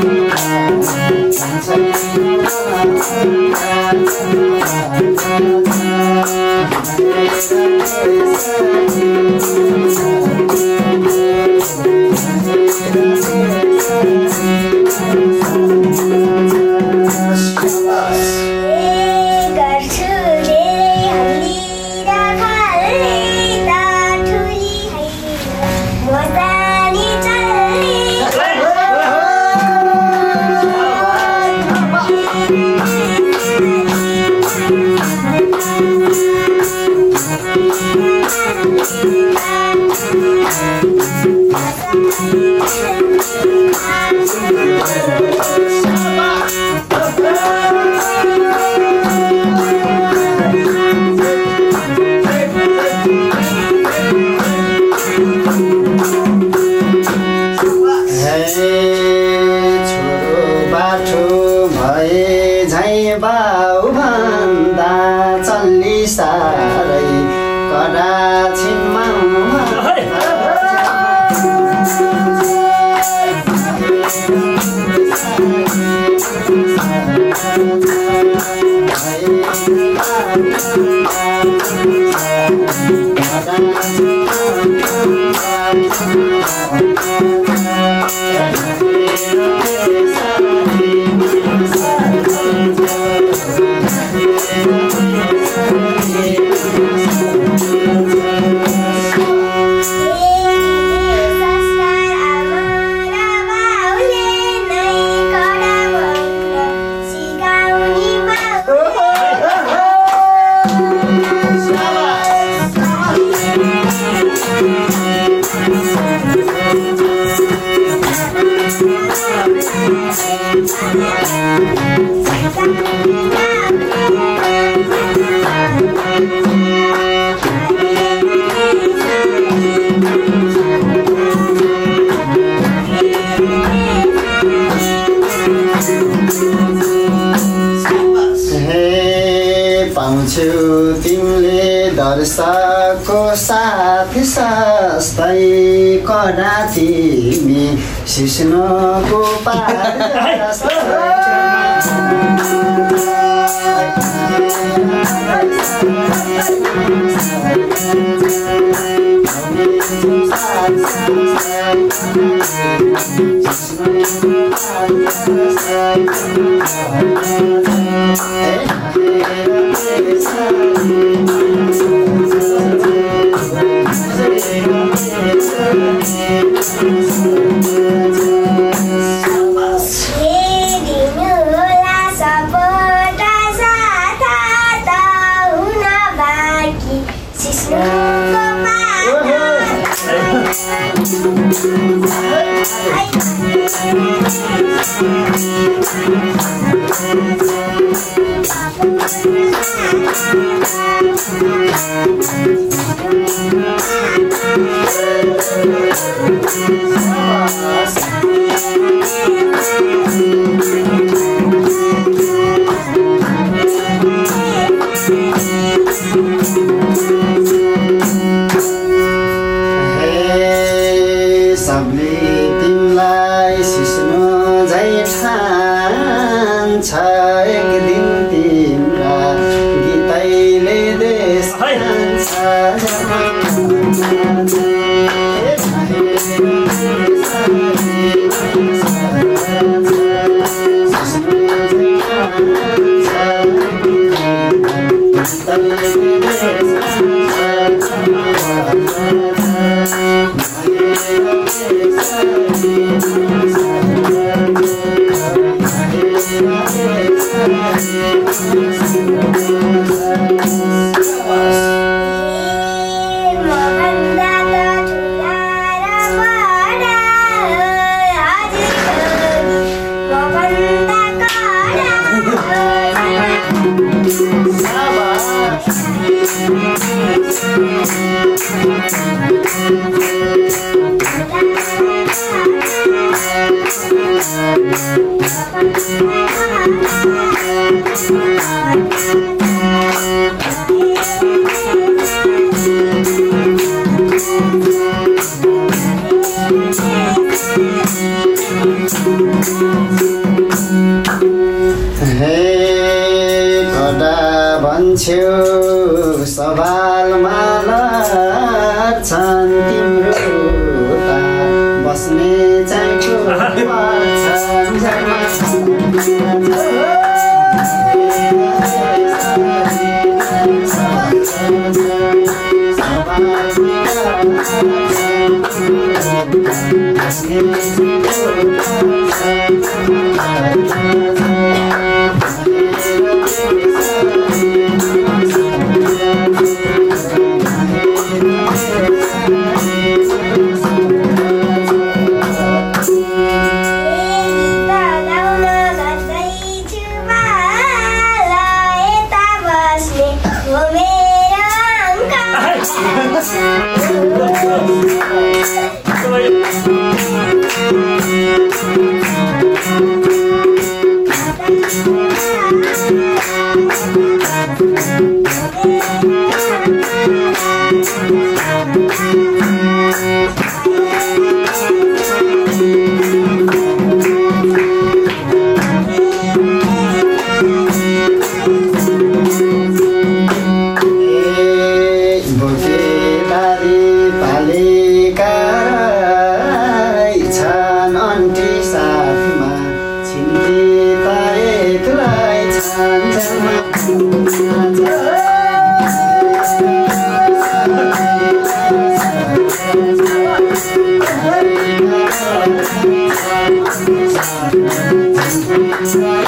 Thank you. वर्षको साथी सस्तै कडा तिमी सिस्नोको Thank Thank you. Thank you. uh-huh. Thank you.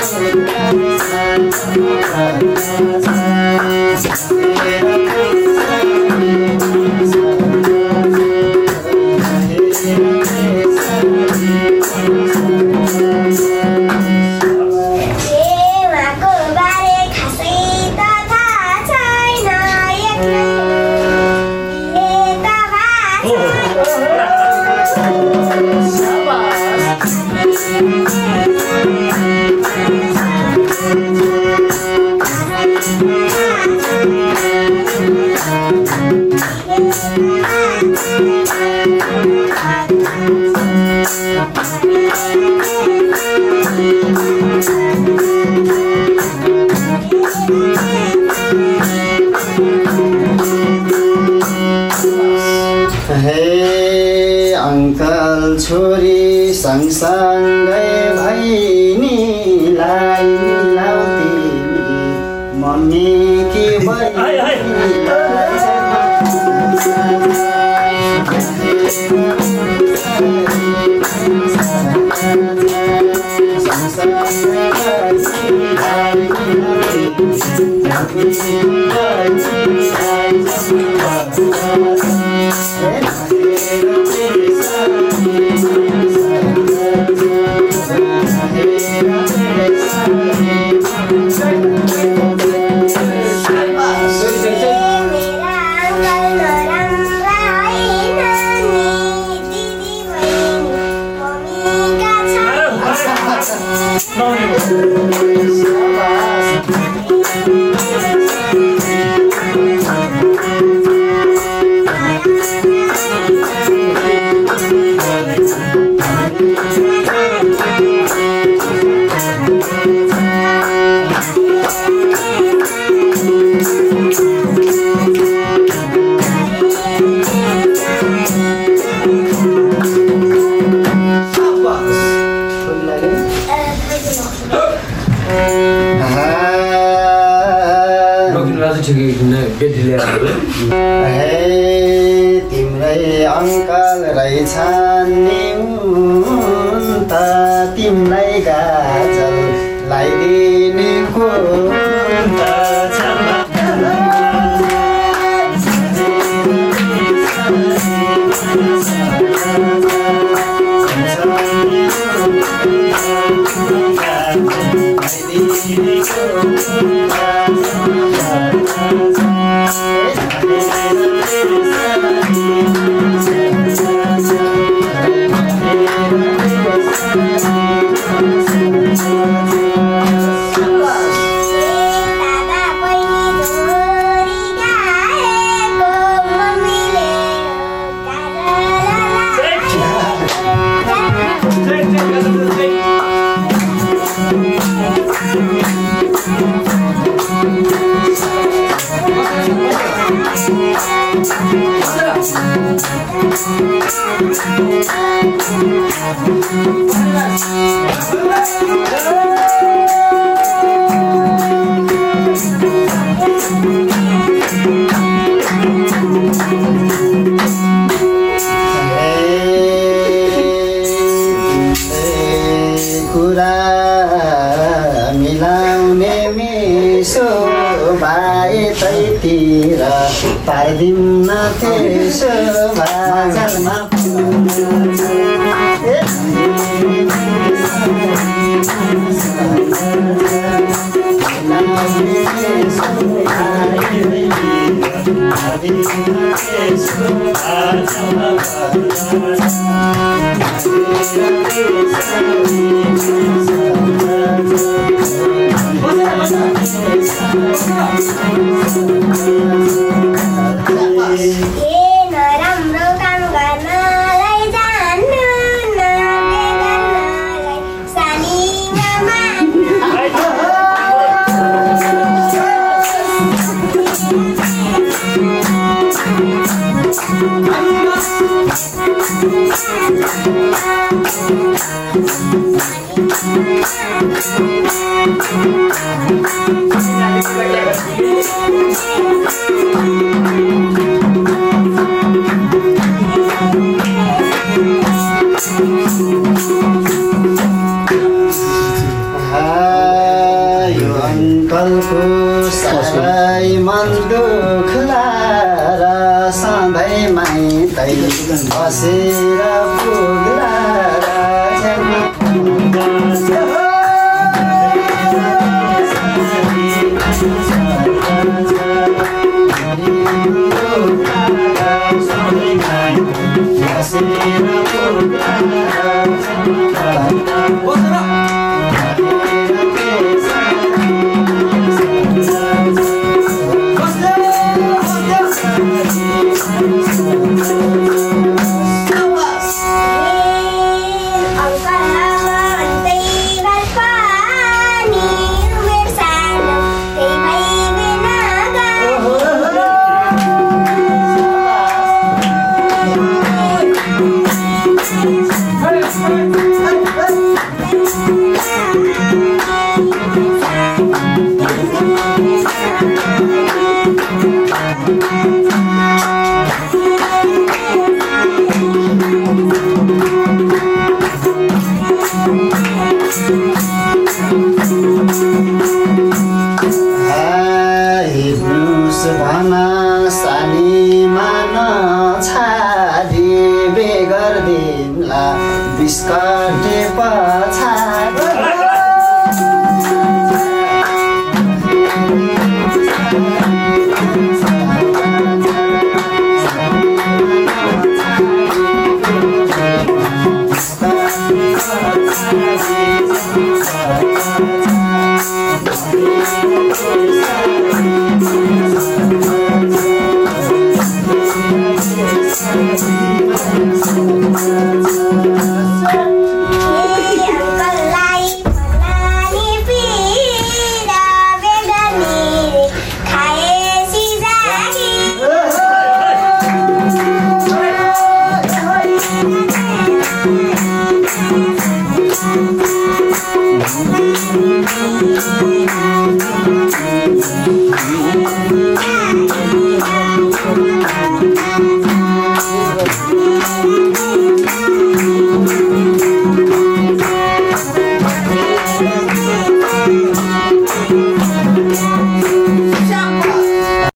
काल छोरी सँगसँगै भैनीलाई मिलाउ मम्मी कि Thank. तिमीलाई गाजल लगाइदिने त्यसो भाजलमा ए नराम्रो काम गर्नलाई जान्नु न गर्नलाई सानीमा मान्नु अङ्कलको साह्रै मन दुख्ला र सधैँ माइतै बसेर